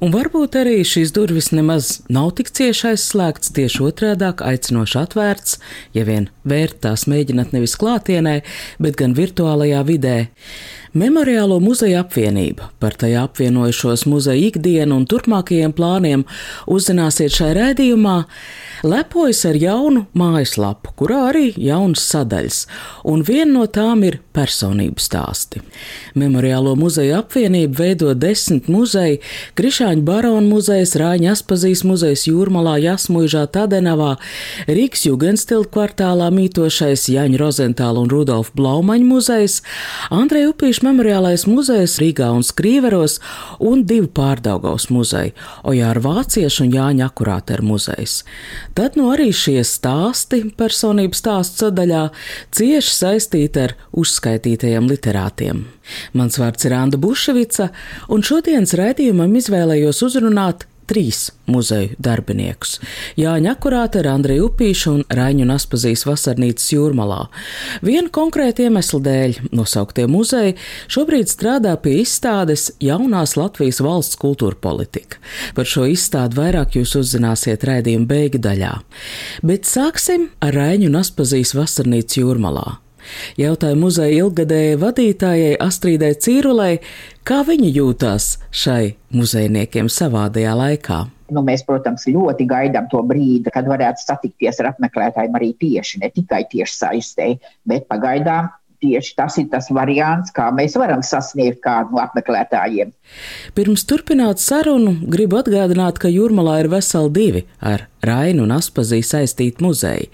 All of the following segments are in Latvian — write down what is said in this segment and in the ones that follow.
Un varbūt arī šīs durvis nemaz nav tik cieši aizslēgts, tieši otrādi - aicinoši atvērts, ja vien vērt tās mēģināt nevis klātienē, bet gan virtuālajā vidē. Memoriālo muzeja apvienība par tajā apvienojušos muzeja ikdienu un turpmākajiem plāniem uzzināsiet šai raidījumā, lepojas ar jaunu mājaslapu, kurā arī jaunas sadaļas, un viena no tām ir personību stāsti. Memoriālo muzeja apvienību veido desmit muzeji - Krišāņu baronu muzejs, Rāņa Aspazīs muzejs Jūrmalā, Jasmuižā, Tadenavā, Rīgas Jugenstilt kvartālā mītošais Jaņa Rozentāla un Rudolf Blaumaņa muzejs, Andreja Upīša Latviešu memoriālais muzejs Rīgā un Skrīveros un divi pārdaugaus muzeji - Ojāra Vāciešu un Jāņa Akurātera muzejs. Tad nu arī šie stāsti personības stāstu sadaļā cieši saistīti ar uzskaitītajiem literātiem. Mans vārds ir Anda Buševica, un šodienas raidījumam izvēlējos uzrunāt trīs muzeju darbiniekus - Jāņa Akurāte, Andrija Upīša un Raņu Naspazīs vasarnīcas jūrmalā. Vienu konkrētu iemeslu dēļ nosauktie muzeji šobrīd strādā pie izstādes Jaunās Latvijas valsts kultūra politika. Par šo izstādi vairāk jūs uzzināsiet raidījuma beigu daļā. Bet sāksim ar Raņu Naspazīs vasarnīcas jūrmalā. Jautāju muzeja ilgadējai vadītājai Astrīdai Cīrulai, kā viņa jūtās šai muzejniekiem savādajā laikā. Nu, mēs, protams, ļoti gaidām to brīdi, kad varētu satikties ar apmeklētājiem arī tieši, ne tikai tieši saistē, bet pagaidām tieši tas ir tas variants, kā mēs varam sasniegt kādu no apmeklētājiem. Pirms turpināt sarunu, gribu atgādināt, ka Jūrmalā ir veseli divi ar Rainu un Aspazī saistīti muzeji.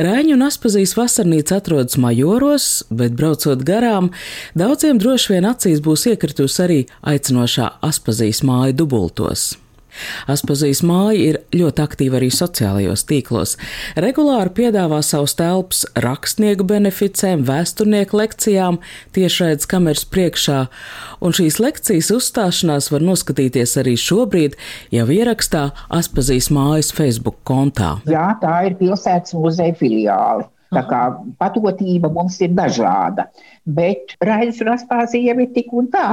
Rainu un Aspazīs vasarnīca atrodas majoros, bet braucot garām, daudziem droši vien acīs būs iekritusi arī aicinošā Aspazīs māja dubultos. Aspazīs māja ir ļoti aktīva arī sociālajos tīklos. Regulāri piedāvā savus telpas rakstnieku beneficēm, vēsturnieku lekcijām, tiešraides kameras priekšā, un šīs lekcijas uzstāšanās var noskatīties arī šobrīd jau ierakstā Aspazīs mājas Facebook kontā. Jā, tā ir pilsētas muzeja filiāli. Tā kā patotība mums ir dažāda, bet Aspāzija jau ir tik un tā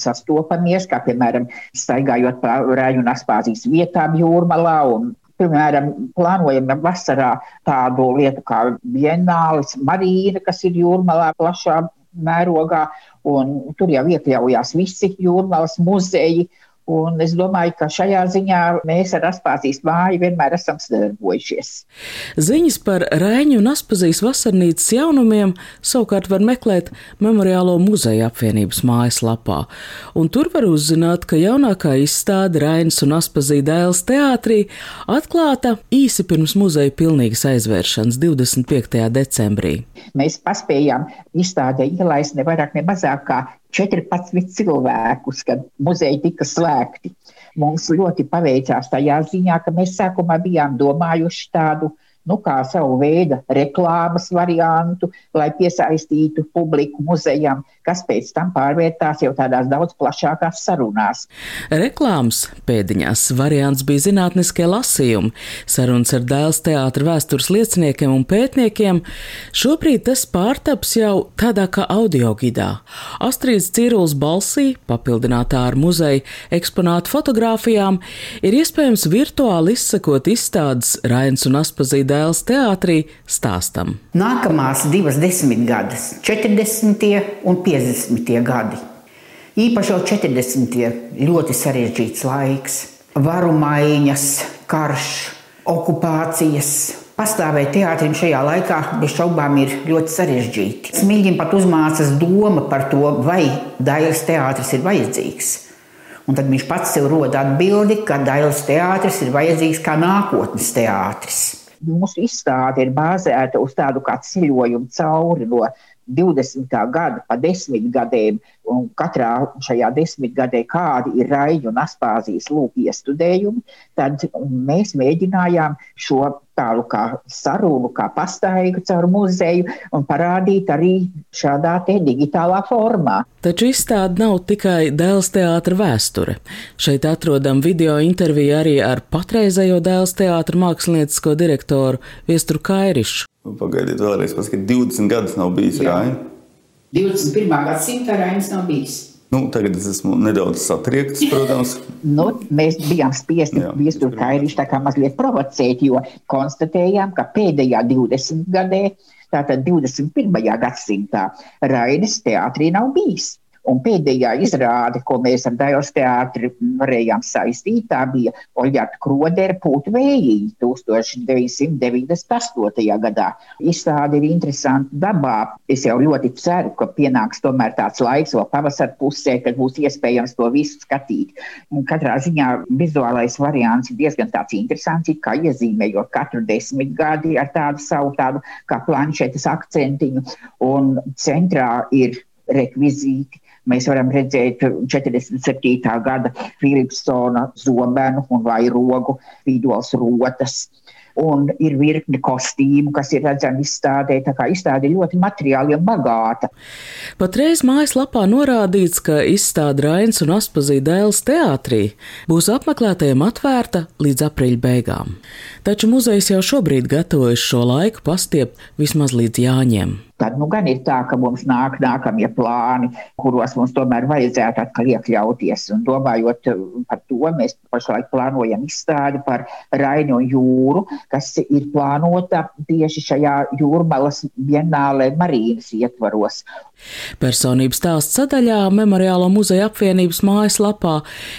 sastopamies, kā piemēram staigājot pa Rēņu un Aspāzijas vietām jūrmalā un Piemēram, plānojam vasarā tādu lietu kā Bienālis Marīna, kas ir jūrmalā plašā mērogā, un tur jau iekļaujās visi jūrmalas muzeji. Un es domāju, ka šajā ziņā mēs ar Aspāzijas māju vienmēr esam sadarbojušies. Ziņas par Rēņu un Aspazijas vasarnīcas jaunumiem savukārt var meklēt Memoriālo muzeja apvienības mājaslapā. Un tur var uzzināt, ka jaunākā izstāde Rainas un Aspazija dēls teātrī atklāta īsi pirms muzeja pilnīgas aizvēršanas 25. decembrī. Mēs paspējām izstādē ielaist ne vairāk ne mazāk kā 14 cilvēkus, kad muzeji tika slēgti. Mums ļoti paveicās tajā ziņā, ka mēs sākumā bijām domājuši tādu nu, kā savu veidu reklāmas variantu, lai piesaistītu publiku muzejam, kas pēc tam pārvērtās jau tādās daudz plašākās sarunās. Reklāmas pēdiņās variants bija zinātniskie lasījumi, sarunas ar dēls teātra vēstures lieciniekiem un pētniekiem. Šobrīd tas pārtaps jau tādā kā audio gidā. Astrīds Ciruls balsī, papildinātā ar muzeja eksponātu fotografijām, ir iespējams virtuāli izsekot izstādes Rains un Aspazīda dēls teātrī stāstam. Nākamās divas desmitgades, 40. un 50. gadi. Īpaši jau 40. ļoti sarežģīts laiks, varu maiņas, karš, okupācijas. Pastāvēt teātrim šajā laikā bez šaubām ir ļoti sarežģīti. Smilģim pat uzmācās doma par to, vai Dailas teātris ir vajadzīgs. Un tad viņš pats sev rod atbildi, ka Dailas teātris ir vajadzīgs kā nākotnes teātris mūsu izstāde ir bāzēta uz tādu kā ceļojumu cauri no 20. gada pa desmit gadiem, un katrā šajā desmitgadē kādi ir Raļu un Aspāzijas lūk iestudējumi, tad mēs mēģinājām šo tādu kā sarunu, kā pastaigu caur muzeju un parādīt arī šādā te digitālā formā. Taču izstāde nav tikai dēls teātra vēsture. Šeit atrodam video interviju arī ar patreizējo dēls teātra māksliniecisko direktoru Viestru Kairišu. Pagaidiet vēlreiz, paskatiet, 20 gadus nav bijis Raina. 21. gadsimta Rainis nav bijis. Nu, tagad es esmu nedaudz satriekts, protams. nu, mēs bijām spiesti viestur kairīšu tā kā mazliet provocēt, jo konstatējām, ka pēdējā 20 gadē, tātad 21. gadsimtā, Rainis teātrī nav bijis. Un pēdējā izrāde, ko mēs ar Dāvidas teātri varējām saistīt, tā bija Oļģerta Krodera Pūta vējī 1998. gadā. Izstāde ir interesanta dabā. Es jau ļoti ceru, ka pienāks tomēr tāds laiks, vēl pavasara pusē, kad būs iespējams to visu skatīt. Un katrā ziņā vizuālais variants ir diezgan tāds interesants, kā iezīmējot katru desmitgadi ar tādu savu tādu kā planšetes akcentiņu. Un centrā ir rekvizīti, Mēs varam redzēt 47. gada Filipsona zobenu un vairogu, vīdols rotas. Un ir virkne kostīmu, kas ir redzami izstādē. Tā kā izstāde ļoti materiāli un bagāta. Patreiz mājaslapā norādīts, ka izstāde Rains un Aspazīda dēls teātrī būs apmeklētājiem atvērta līdz aprīļa beigām. Taču muzejs jau šobrīd gatavojas šo laiku pastiept vismaz līdz Jāņiem. Tad nu gan ir tā, ka mums nāk nākamie plāni, kuros mums tomēr vajadzētu atkal iekļauties. Un domājot uh, par to, mēs pašlaik plānojam izstādi par Rainu jūru, kas ir plānota tieši šajā jūrmalas vienālē marīnas ietvaros. Personības stāsts sadaļā Memoriālo muzeja apvienības mājaslapā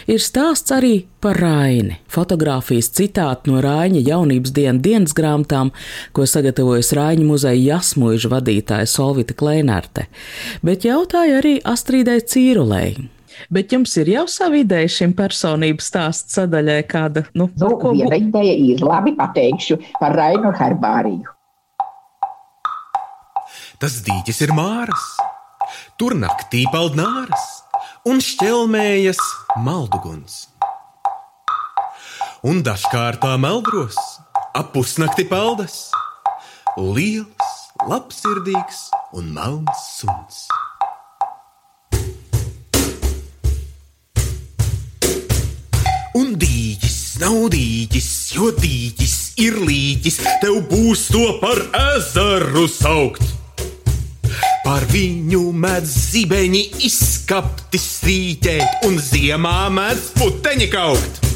ir stāsts arī par Raini. Fotogrāfijas citāti no Raņa jaunības dienas dienas grāmatām, ko sagatavojas Raņa muzeja jasmuiža vadītāja Solvita Kleinarte, bet jautāja arī Astridai Cīrulei. Bet jums ir jau sava ideja šim personības stāstu sadaļai, kāda? Nu, nu, ko... Viena ideja ir, labi pateikšu par Rainu Herbāriju. Tas dīķis ir māras, tur naktī peld nāras un šķelmējas malduguns. Un dažkārt tā meldros, ap pusnakti peldas, liels, labsirdīgs un melns suns. Un dīķis nav dīķis, jo dīķis ir līķis, tev būs to par ezeru saukt. Par viņu mēdz zibeņi izskapti strīķēt, un ziemā mēdz puteņi kaut.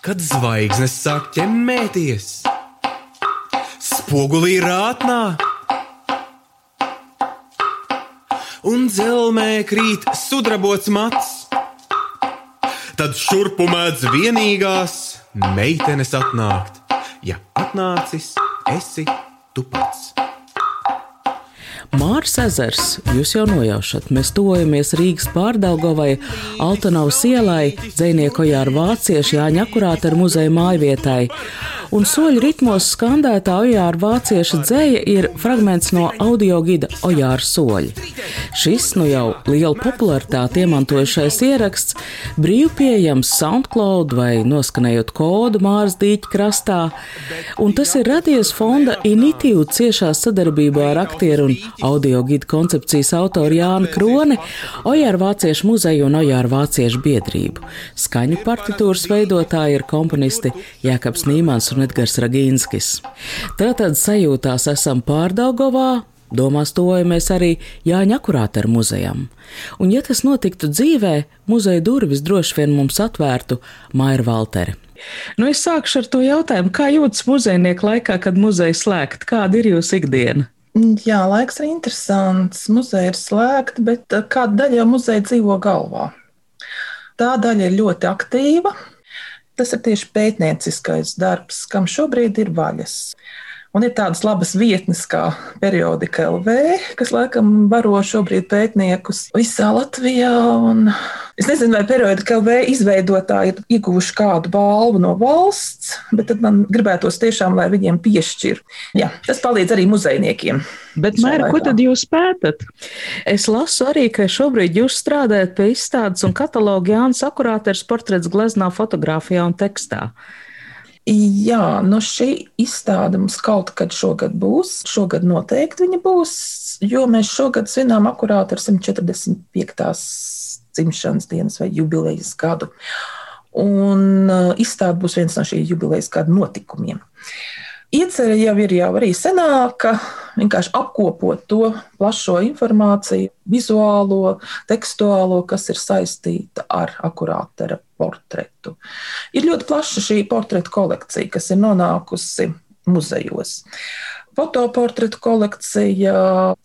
Kad zvaigznes sāk ķemmēties, spogulī rātnā, un dzelmē krīt sudrabots mats, tad šurpu mēdz vienīgās meitenes atnākt. Ja atnācis esi tu pats. Mārs ezers, jūs jau nojaušat, mēs tuvojamies Rīgas pārdaugavai, Altanavas ielai, dzēnieko jāra vācieši Jāņa akurāt ar muzeja mājvietai un soļu ritmos skandētā Ojāra vācieša dzēja ir fragments no audio gida Ojāra soļi. Šis nu jau lielu popularitāti iemantojušais ieraksts brīvi pieejams SoundCloud vai noskanējot kodu Māras dīķa krastā, un tas ir radies fonda Initīvu ciešā sadarbībā ar aktieru un audio gida koncepcijas autoru Jānu Kroni, Ojāra vāciešu muzeju un Ojāra vāciešu biedrību. Skaņu partitūras veidotāji ir komponisti Jēkabs Nīmans un un Edgars Ragīnskis. Tātad sajūtās esam pārdaugovā, domās tojamies arī Jāņa akurāta ar muzejam. Un, ja tas notiktu dzīvē, muzeja durvis droši vien mums atvērtu Maira Valteri. Nu, es sākšu ar to jautājumu, kā jūtas muzejnieki laikā, kad muzeja slēgt? Kāda ir jūsu ikdiena? Jā, laiks ir interesants. Muzeja ir slēgta, bet eh, kāda daļa jau muzeja dzīvo galvā? Tā daļa ir ļoti aktīva, Tas ir tieši pētnieciskais darbs, kam šobrīd ir vaļas. Un ir tādas labas vietnes kā periodika LV, kas laikam baro šobrīd pētniekus visā Latvijā. Es nezinu, vai periodika LV izveidotāji ir ieguvuši kādu balvu no valsts, bet tad man gribētos tiešām, lai viņiem piešķir. Jā, tas palīdz arī muzejniekiem. Bet, Mēra, ko tad jūs pētat? Es lasu arī, ka šobrīd jūs strādājat pie izstādes un kataloga Jānis Akurāters portrets gleznā fotografijā un tekstā. Jā, nu šī izstāde mums kaut kad šogad būs. Šogad noteikti viņa būs, jo mēs šogad svinām akurāti ar 145. dzimšanas dienas vai jubilejas gadu. Un uh, izstāde būs viens no šī jubilejas gada notikumiem. Iecerē jau ir jau arī senāka, vienkārši apkopot to plašo informāciju, vizuālo, tekstuālo, kas ir saistīta ar akurātera portretu. Ir ļoti plaša šī portretu kolekcija, kas ir nonākusi muzejos. Fotoportretu kolekcija,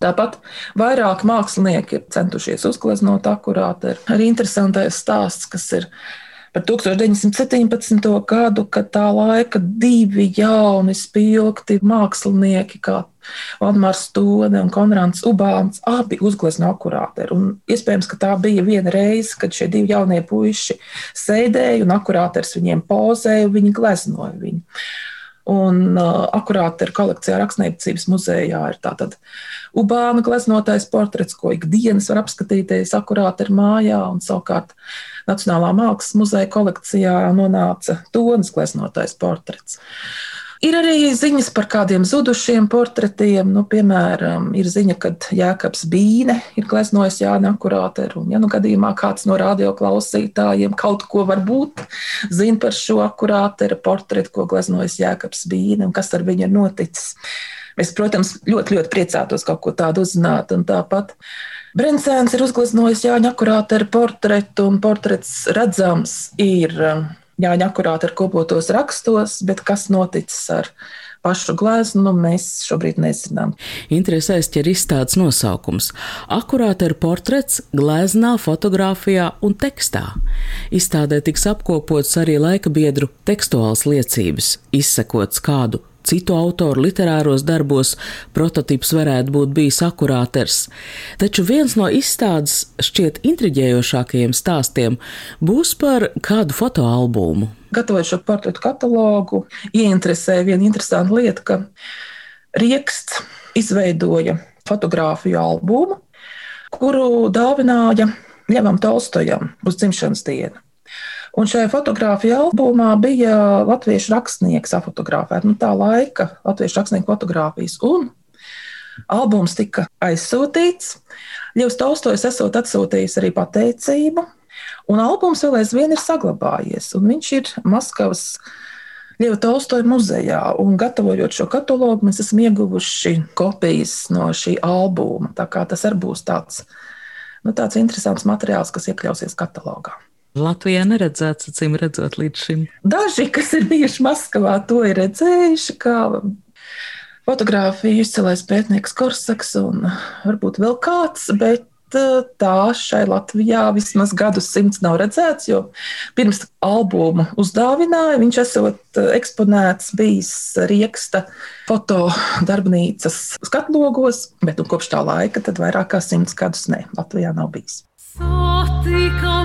tāpat vairāk mākslinieki ir centušies uzgleznot akurāti. Arī interesantais stāsts, kas ir par 1917. gadu, kad tā laika divi jauni spilgti mākslinieki, kā Valdemārs Stone un Konrāds Ubāns, abi uzglezno akurāteri. Un iespējams, ka tā bija viena reize, kad šie divi jaunie puiši sēdēja un akurāters viņiem pozēja, viņi gleznoja viņu. Un uh, akurāti ir kolekcijā Rakstniecības muzejā. Ir tātad Ubāna gleznotais portrets, ko ikdienas var apskatīties akurāti ir mājā, un savukārt Nacionālā mākslas muzeja kolekcijā nonāca Tonas gleznotais portrets. Ir arī ziņas par kādiem zudušiem portretiem. Nu, piemēram, ir ziņa, ka Jēkabs Bīne ir gleznojis Jānis Akurāteru. Ja nu gadījumā kāds no radioklausītājiem kaut ko varbūt zina par šo akurāteru portretu, ko gleznojis Jēkabs Bīne un kas ar viņu ir noticis. Es, protams, ļoti, ļoti priecātos kaut ko tādu uzzināt. Tāpat Brencēns ir uzgleznojis Jāņa akurāteru portretu, un portrets redzams ir Jāņa akurāti ar kopotos rakstos, bet kas noticis ar pašu gleznu, nu, mēs šobrīd nezinām. Interesēs ķer izstādes nosaukums - akurāti ar portrets, gleznā, fotografijā un tekstā. Izstādē tiks apkopots arī laika biedru tekstuāls liecības, izsekots kādu citu autoru literāros darbos prototyps varētu būt bijis akurāters. Taču viens no izstādes šķiet intriģējošākajiem stāstiem būs par kādu fotoalbumu. Gatavojot šo portretu katalogu, ieinteresēja viena interesanta lieta, ka Rieksts izveidoja fotografiju albumu, kuru dāvināja Ļevam Tolstojam uz dzimšanas dienu. Un šajā fotografijā albumā bija latviešu rakstnieks apfotografēts, nu, tā laika latviešu rakstnieku fotografijas. Un albums tika aizsūtīts. Ļevs Tolstojs esot atsūtījis arī pateicību, un albums vēl aizvien ir saglabājies. Viņš ir Maskavas Ļeva Tolstoja muzejā, un gatavojot šo katalogu, mēs esam ieguvuši kopijas no šī albuma. Tā kā tas arī būs tāds, nu, tāds interesants materiāls, kas iekļausies katalogā. Latvijā neredzēts, acīm redzot, līdz šim. Daži, kas ir bijuši Maskavā, to ir redzējuši, kā fotografiju izcēlējis pētnieks Korsaks un varbūt vēl kāds, bet eh, tā šai Latvijā vismaz gadsimts nav redzēts, jo pirms albumu uzdāvināja, viņš esot eh, eksponēts bijis Rieksta fotodarbnīcas skatlogos, bet nu, kopš tā laika tad vairāk kā simts gadus ne, Latvijā nav bijis. Satika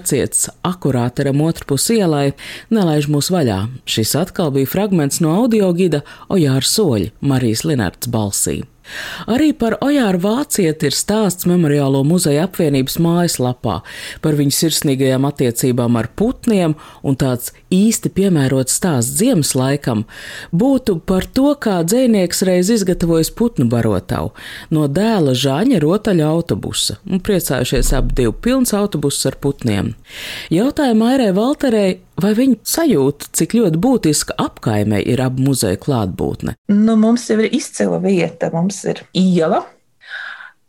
Ojārs Vācietis, akurāteram otrpus ielai, nelaiž mūs vaļā. Šis atkal bija fragments no audio gida Ojāra soļa Marijas Linards balsī. Arī par Ojāru Vācieti ir stāsts Memoriālo muzeja apvienības mājaslapā par viņu sirsnīgajām attiecībām ar putniem, un tāds īsti piemērots stāsts ziemas laikam būtu par to, kā dzēnieks reiz izgatavojas putnu barotavu no dēla Žāņa rotaļa autobusa un priecājušies ap divu pilns autobusus ar putniem. Jautāja Mairai Valterei, vai viņa sajūta, cik ļoti būtiska apkaimē ir abu muzeju klātbūtne. Nu, mums jau ir izcila vieta, mums ir iela,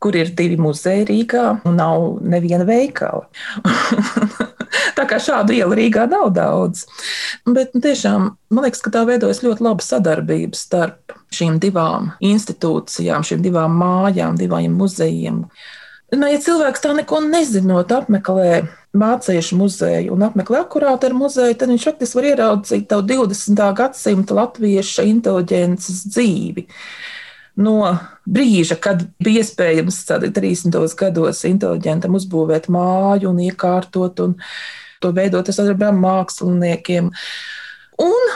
kur ir divi muzeji Rīgā, un nav neviena veikala. tā kā šādu ielu Rīgā nav daudz. Bet nu, tiešām man liekas, ka tā veidojas ļoti laba sadarbība starp šīm divām institūcijām, šīm divām mājām, diviem muzejiem. Nu, ja cilvēks tā neko nezinot, apmeklē Mācīšu muzeju un apmeklē akurātu ar muzeju, tad viņš faktiski var ieraudzīt tavu 20. gadsimta latvieša inteliģences dzīvi no brīža, kad bija iespējams 30. gados inteliģentam uzbūvēt māju un iekārtot un to veidot ar māksliniekiem. Un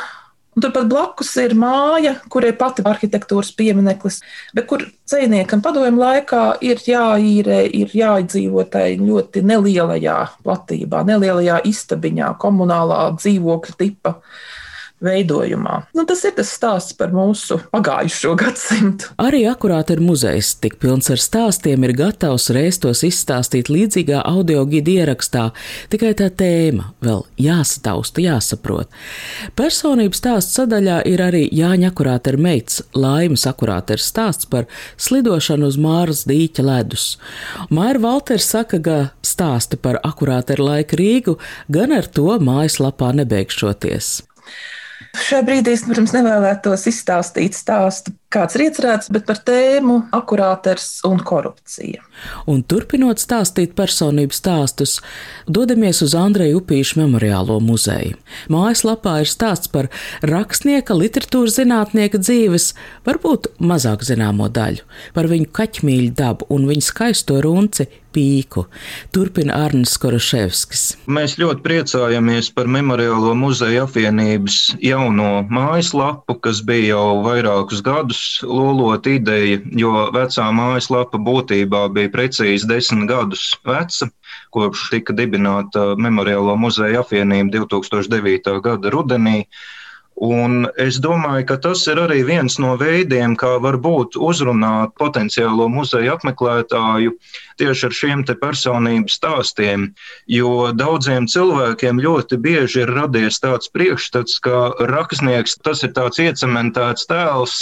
Un turpat blakus ir māja, kurai pati arhitektūras piemineklis, bet kur dziniekam padomju laikā ir jāīrē, ir jāizdzīvo tai ļoti nelielajā platībā, nelielajā istabiņā, komunālā dzīvokļa tipa veidojumā. Nu, tas ir tas stāsts par mūsu pagājušo gadsimtu. Arī akurāt ir muzejs, tik pilns ar stāstiem, ir gatavs reiz tos izstāstīt līdzīgā audio gida ierakstā, tikai tā tēma vēl jāsatausta, jāsaprot. Personības stāsts sadaļā ir arī Jāņa akurāt ir meits, laimas akurāt ir stāsts par slidošanu uz Māras dīķa ledus. Māra Valters saka, ka stāsti par akurāt ir laika Rīgu gan ar to mājaslapā nebeigšoties. Šajā brīdī es, protams, nevēlētos izstāstīt stāstu, kāds ir iecerēts, bet par tēmu akurāters un korupcija. Un turpinot stāstīt personību stāstus, dodamies uz Andreja Upīša memoriālo muzeju. Mājaslapā ir stāsts par rakstnieka, literatūras zinātnieka dzīves, varbūt mazāk zināmo daļu, par viņu kaķmīļu dabu un viņa skaisto runci pīku. Turpina Arnis Koroševskis. Mēs ļoti priecājamies par Memoriālo muzeja apvienības jauno mājaslapu, kas bija jau vairākus gadus lolot ideja, jo vecā mājaslapa būtībā bija precīzi desmit gadus veca kopš tika dibināta Memoriālo muzeja apvienība 2009. gada rudenī. Un es domāju, ka tas ir arī viens no veidiem, kā varbūt uzrunāt potenciālo muzeja apmeklētāju tieši ar šiem te personību stāstiem. Jo daudziem cilvēkiem ļoti bieži ir radies tāds priekšstats, ka rakstnieks tas ir tāds iecementēts tēls,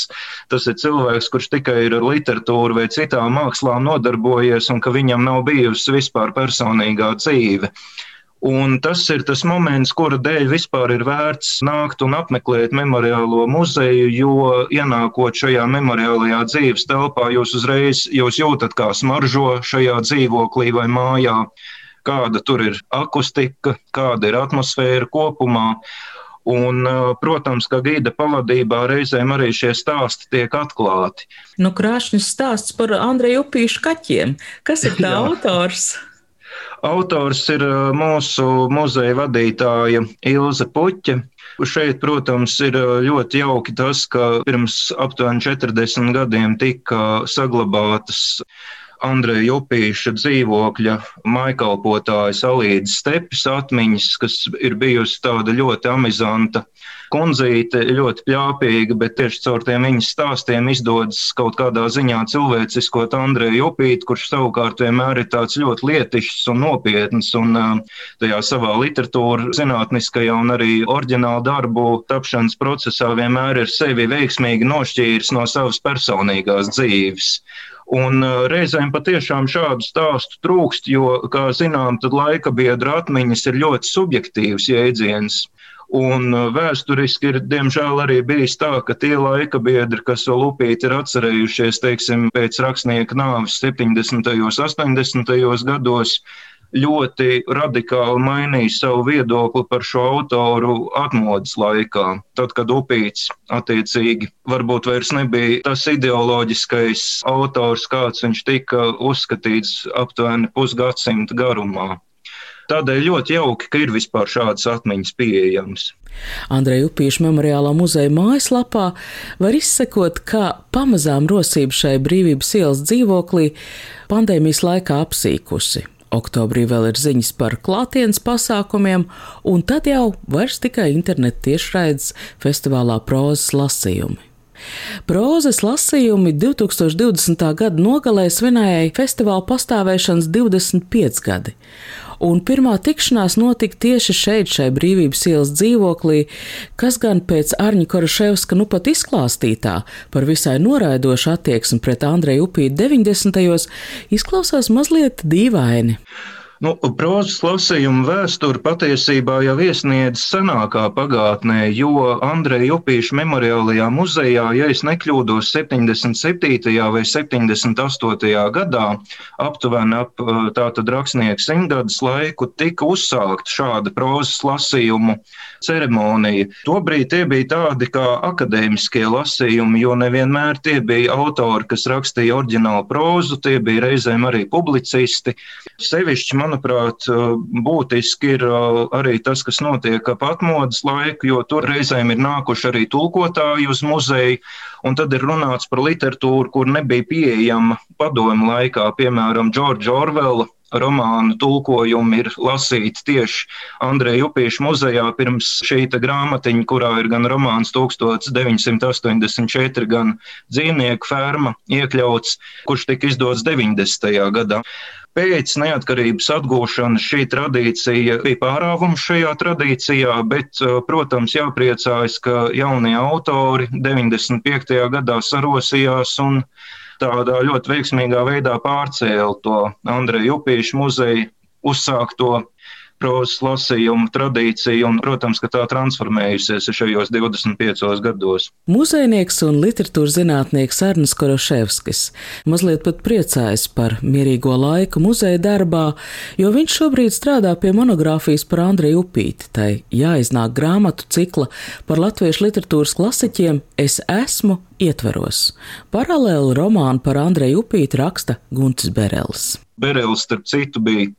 tas ir cilvēks, kurš tikai ir ar literatūru vai citām mākslām nodarbojies un ka viņam nav bijusi vispār personīgā dzīve. Un tas ir tas moments, kura dēļ vispār ir vērts nākt un apmeklēt memoriālo muzeju, jo ienākot šajā memoriālajā dzīves telpā, jūs uzreiz jūs jūtat, kā smaržo šajā dzīvoklī vai mājā, kāda tur ir akustika, kāda ir atmosfēra kopumā. Un, protams, ka gīda pavadībā reizēm arī šie stāsti tiek atklāti. Nu, krāšņs stāsts par Andreju Upīšu kaķiem. Kas ir tā autors? Autors ir mūsu muzeja vadītāja Ilze Puķa. Šeit, protams, ir ļoti jauki tas, ka pirms aptuveni 40 gadiem tika saglabātas Andreja Jupīša dzīvokļa maikalpotājas Alīdas stepes atmiņas, kas ir bijusi tāda ļoti amizanta kundzīte ļoti pļāpīga, bet tieši caur tiem viņas stāstiem izdodas kaut kādā ziņā cilvēciskot Andreju Jupītu, kurš savukārt vienmēr ir tāds ļoti lietišs un nopietns un tajā savā literatūra zinātniskajā un arī oriģināla darbu tapšanas procesā vienmēr ir sevi veiksmīgi nošķīris no savas personīgās dzīves. Un reizēm patiešām šādu stāstu trūkst, jo, kā zinām, laika biedra atmiņas ir ļoti subjektīvs jēdziens. Un uh, vēsturiski ir, diemžēl, arī bijis tā, ka tie laika biedri, kas vēl upīti ir atcerējušies, teiksim, pēc rakstnieka nāves 70. un 80. gados, ļoti radikāli mainīja savu viedokli par šo autoru atmodas laikā. Tad, kad upīts attiecīgi varbūt vairs nebija tas ideoloģiskais autors, kāds viņš tika uzskatīts aptuveni pusgadsimta garumā. Tādēļ ļoti jauki, ka ir vispār šādas atmiņas pieejamas. Andreja Upīša memoriālā muzeja mājaslapā var izsekot, kā pamazām rosība šai brīvības ielas dzīvoklī pandēmijas laikā apsīkusi. Oktobrī vēl ir ziņas par klātienes pasākumiem, un tad jau vairs tikai interneta tiešraides festivālā prozas lasījumi. Prozas lasījumi 2020. gada nogalē svinēja festivāla pastāvēšanas 25 gadi, un pirmā tikšanās notika tieši šeit, šai brīvības ielas dzīvoklī, kas gan pēc Arņa Koraševska nu pat izklāstītā par visai noraidošu attieksmi pret Andreju Upīti 90. izklausās mazliet dīvaini. Nu, prozas lasījuma vēsture patiesībā jau iesniedz senākā pagātnē, jo Andreja Upīša memoriālajā muzejā, ja es nekļūdos, 77. vai 78. gadā, aptuveni ap tātad rakstnieku simtgadus laiku, tika uzsākt šāda prozas lasījumu ceremonija. Tobrīd tie bija tādi kā akadēmiskie lasījumi, jo nevienmēr tie bija autori, kas rakstīja oriģinālu prózu, tie bija reizēm arī publicisti. Sevišķi, man manuprāt, būtiski ir arī tas, kas notiek ap atmodas laiku, jo tur reizēm ir nākuši arī tulkotāji uz muzeju, un tad ir runāts par literatūru, kur nebija pieejama padomu laikā, piemēram, Džordža Orvela romānu tulkojumi ir lasīti tieši Andreja Upīša muzejā pirms šī grāmatiņa, kurā ir gan romāns 1984, gan dzīvnieku ferma iekļauts, kurš tika izdots 90. gadā. Pēc neatkarības atgūšanas šī tradīcija bija pārāvums šajā tradīcijā, bet, eh, protams, jāpriecājas, ka jaunie autori 95. gadā sarosījās un tādā ļoti veiksmīgā veidā pārcēla to Andreju Upīšu muzeju uzsākto prozas lasījumu tradīcija, un, protams, ka tā transformējusies šajos 25 gados. Muzejnieks un literatūras zinātnieks Arnis Koroševskis mazliet pat priecājas par mierīgo laiku muzeja darbā, jo viņš šobrīd strādā pie monogrāfijas par Andreju Upīti. Tai jāiznāk grāmatu cikla par latviešu literatūras klasiķiem Es esmu ietveros. Paralēli romānu par Andreju Upīti raksta Gunts Berelis. Berelis, starp citu, bija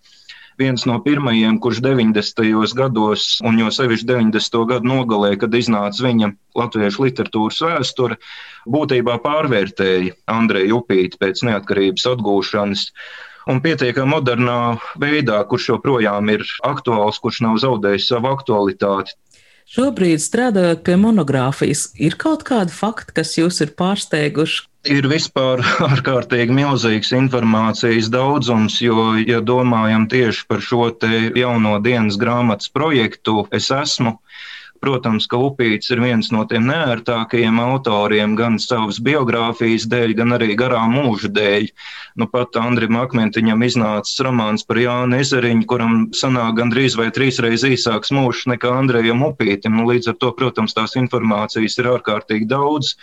viens no pirmajiem, kurš 90. gados, un jo sevišķi 90. gadu nogalē, kad iznāca viņa latviešu literatūras vēsture, būtībā pārvērtēja Andreju Upīti pēc neatkarības atgūšanas. Un pietiekami modernā veidā, kurš joprojām ir aktuāls, kurš nav zaudējis savu aktualitāti. Šobrīd, strādājot pie monogrāfijas, ir kaut kādi fakti, kas jūs ir pārsteiguši, Ir vispār ārkārtīgi milzīgs informācijas daudzums, jo, ja domājam tieši par šo jauno dienas grāmatas projektu, es esmu. Protams, ka Upīts ir viens no tiem neērtākajiem autoriem, gan savas biogrāfijas dēļ, gan arī garā mūža dēļ. Nu, pat Andrim Akmentiņam iznācis romāns par Jānu Ezeriņu, kuram sanāk gandrīz vai trīsreiz īsāks mūžs nekā Andrejam Upītim. Nu, līdz ar to, protams, tās informācijas ir ārkārtīgi daudz.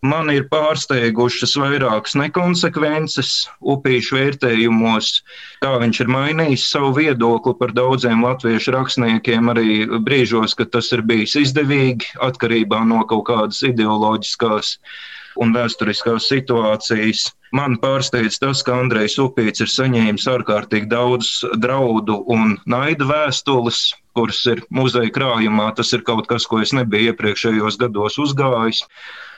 Man ir pārsteigušas vairākas nekonsekvences upīšu vērtējumos, kā viņš ir mainījis savu viedokli par daudziem latviešu rakstniekiem, arī brīžos, kad tas ir bijis izdevīgi, atkarībā no kaut kādas ideoloģiskās un vēsturiskās situācijas. Man pārsteidz tas, ka Andrejs Upīts ir saņēmis ārkārtīgi daudz draudu un naida vēstules, kuras ir muzeja krājumā. Tas ir kaut kas, ko es nebiju iepriekšējos gados uzgājis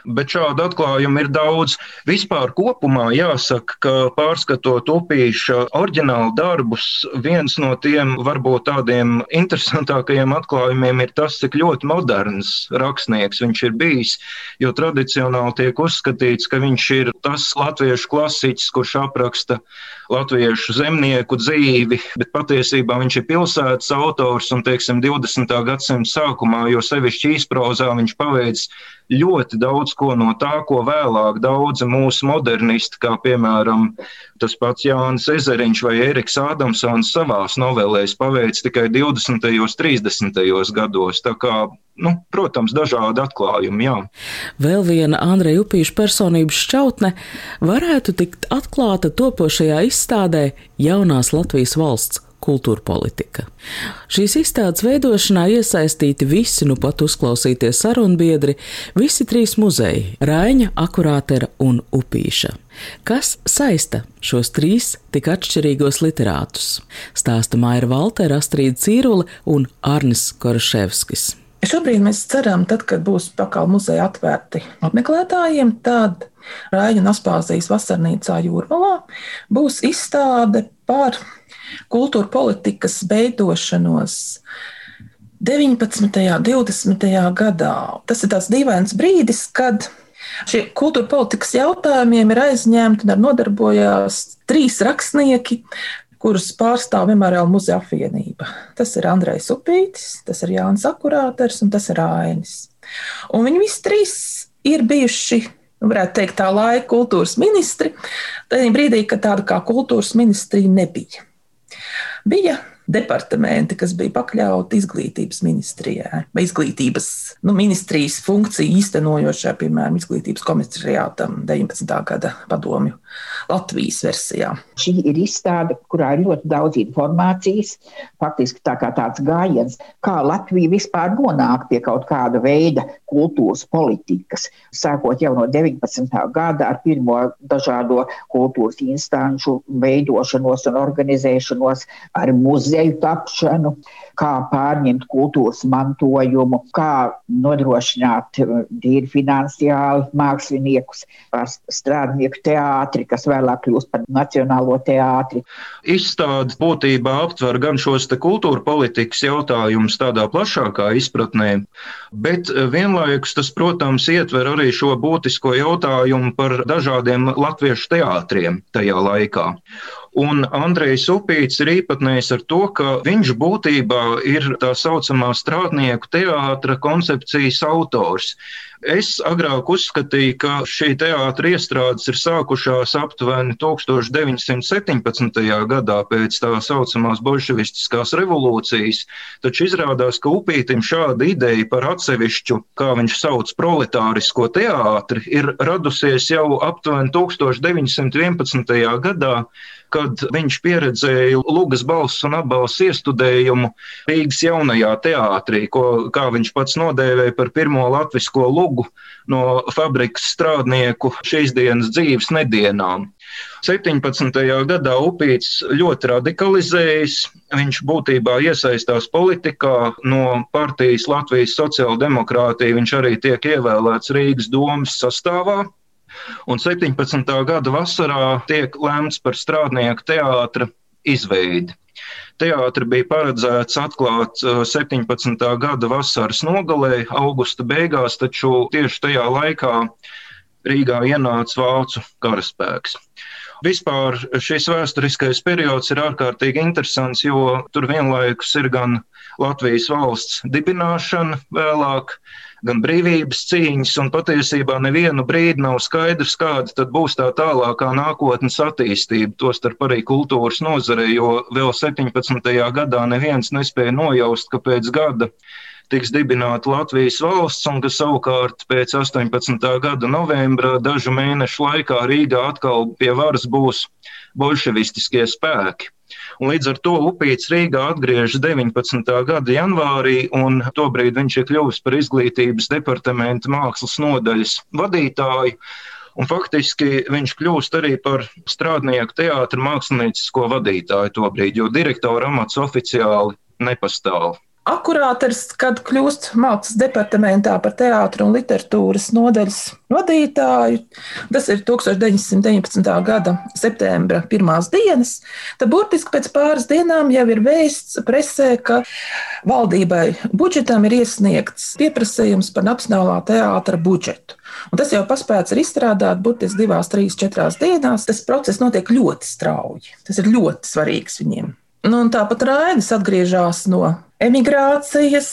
bet šādu atklājumu ir daudz. Vispār kopumā jāsaka, ka pārskatot upīša oriģinālu darbus, viens no tiem varbūt tādiem interesantākajiem atklājumiem ir tas, cik ļoti moderns rakstnieks viņš ir bijis, jo tradicionāli tiek uzskatīts, ka viņš ir tas latviešu klasiķis, kurš apraksta latviešu zemnieku dzīvi, bet patiesībā viņš ir pilsētas autors un, teiksim, 20. gadsimta sākumā, jo sevišķi īsprozā viņš paveic ļoti daudz ko no tā, ko vēlāk daudzi mūsu modernisti, kā piemēram tas pats Jānis Ezeriņš vai Eriks Ādamsons savās novelēs paveic tikai 20. un 30. gados. Tā kā nu, protams, dažādi atklājumi. Jā. Vēl viena Andreja Upīša personības šķautne varētu tikt atklāta topošajā izstādē Jaunās Latvijas valsts kultūra politika. Šīs izstādes veidošanā iesaistīti visi nu pat uzklausītie sarunbiedri, visi trīs muzeji - Raiņa, Akurātera un Upīša. Kas saista šos trīs tik atšķirīgos literātus? Stāsta Maira Valtera, Astrīda Cīrule un Arnis Koraševskis. Šobrīd mēs ceram, tad, kad būs pakāpē muzeja atvērti apmeklētājiem, tad Raina Naspāzijas vasarnīcā Jūrmalā būs izstāde par kultūra politikas veidošanos 19. un 20. gadā. Tas ir tāds dīvains brīdis, kad šie kultūra politikas jautājumiem ir aizņemti un nodarbojās trīs rakstnieki, kurus pārstāv Memoriāla muzeja apvienība. Tas ir Andrejs Upītis, tas ir Jānis Akurāters un tas ir Ainis. Un viņi visi trīs ir bijuši varētu teikt, tā laika kultūras ministri, tajā brīdī, kad tāda kā kultūras ministrija nebija. Bija departamenti, kas bija pakļauti izglītības ministrijai vai izglītības nu, ministrijas funkciju īstenojošā, piemēram, izglītības komisariātam 19. gada padomju Latvijas versijā. Šī ir izstāde, kurā ir ļoti daudz informācijas. Faktiski tā kā tāds gājiens, kā Latvija vispār nonāk pie kaut kāda veida kultūras politikas. Sākot jau no 19. gada ar pirmo dažādo kultūras instanču veidošanos un organizēšanos, ar muzeju tapšanu, kā pārņemt kultūras mantojumu, kā nodrošināt tīri finansiāli māksliniekus, strādnieku teātri, kas vēlāk kļūst par Nacionālo teātri. Izstāde būtībā aptver gan šos kultūra politikas jautājumus tādā plašākā izpratnē, bet vienlaikus tas, protams, ietver arī šo būtisko jautājumu par dažādiem latviešu teātriem tajā laikā. Un Andrejs Upīts ir īpatnējs ar to, ka viņš būtībā ir tā saucamā strādnieku teātra koncepcijas autors. Es agrāk uzskatīju, ka šī teātra iestrādes ir sākušās aptuveni 1917. gadā pēc tā saucamās bolševistiskās revolūcijas, taču izrādās, ka Upītim šāda ideja par atsevišķu, kā viņš sauc, proletārisko teātri ir radusies jau aptuveni 1911. gadā kad viņš pieredzēja Lūgas balss un apbalss iestudējumu Rīgas jaunajā teātrī, ko, kā viņš pats nodēvēja par pirmo latvisko lugu no fabrikas strādnieku šīs dienas dzīves nedienām. 17. gadā Upīts ļoti radikalizējas. Viņš būtībā iesaistās politikā no partijas Latvijas sociāldemokrātija. Viņš arī tiek ievēlēts Rīgas domas sastāvā. Un 17. gada vasarā tiek lēmts par strādnieku teātra izveidi. Teātris bija paredzēts atklāt 17. Uh, gada vasaras nogalē, augusta beigās, taču tieši tajā laikā Rīgā ienāca vācu karaspēks. Vispār šis vēsturiskais periods ir ārkārtīgi interesants, jo tur vienlaikus ir gan Latvijas valsts dibināšana vēlāk, gan brīvības cīņas, un patiesībā nevienu brīdi nav skaidrs, kāda tad būs tā tālākā nākotnes attīstība, tostarp arī kultūras nozare, jo vēl 17. gadā neviens nespēja nojaust, ka pēc gada tiks dibināta Latvijas valsts, un ka savukārt pēc 18. gada novembra dažu mēnešu laikā Rīgā atkal pie varas būs bolševistiskie spēki. Un līdz ar to Upīts Rīgā atgriežas 19. gada janvārī, un tobrīd viņš ir kļuvis par izglītības departamenta mākslas nodaļas vadītāju. Un faktiski viņš kļūst arī par strādnieku teātra māksliniecisko vadītāju tobrīd, jo direktora amats oficiāli nepastāv. Akurāters, kad kļūst mākslas departamentā par teātru un literatūras nodaļas vadītāju, tas ir 1919. gada septembra pirmās dienas, tad burtiski pēc pāris dienām jau ir vēsts presē, ka valdībai budžetam ir iesniegts pieprasījums par Nacionālā teātra budžetu. Un tas jau paspēts ir izstrādāt burtiski divās, trīs, četrās dienās. Tas process notiek ļoti strauji. Tas ir ļoti svarīgs viņiem. Nu, tāpat Rainis atgriežas no emigrācijas.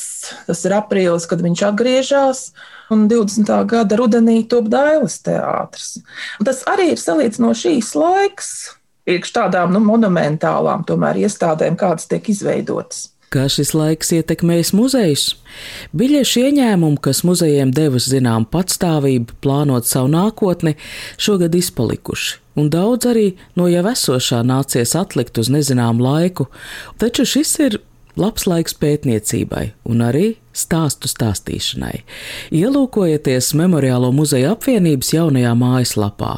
Tas ir aprīlis, kad viņš atgriežas. Un 20. gada rudenī top Dailas teātris. Tas arī ir salīdzinoši šīs laiks, priekš tādām nu, monumentālām tomēr, iestādēm, kādas tiek izveidotas. Kā šis laiks ietekmēs muzejus? Biļešu ieņēmumu, kas muzejiem devis zinām patstāvību, plānot savu nākotni, šogad izpalikuši un daudz arī no jau esošā nācies atlikt uz nezināmu laiku, taču šis ir labs laiks pētniecībai un arī stāstu stāstīšanai. Ielūkojieties Memoriālo muzeja apvienības jaunajā mājaslapā.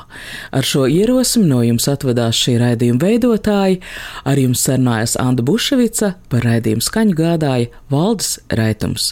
Ar šo ierosmi no jums atvedās šī raidījuma veidotāji, ar jums sarunājas Anna Buševica, par raidījumu skaņu gādāja Valdis Raitums.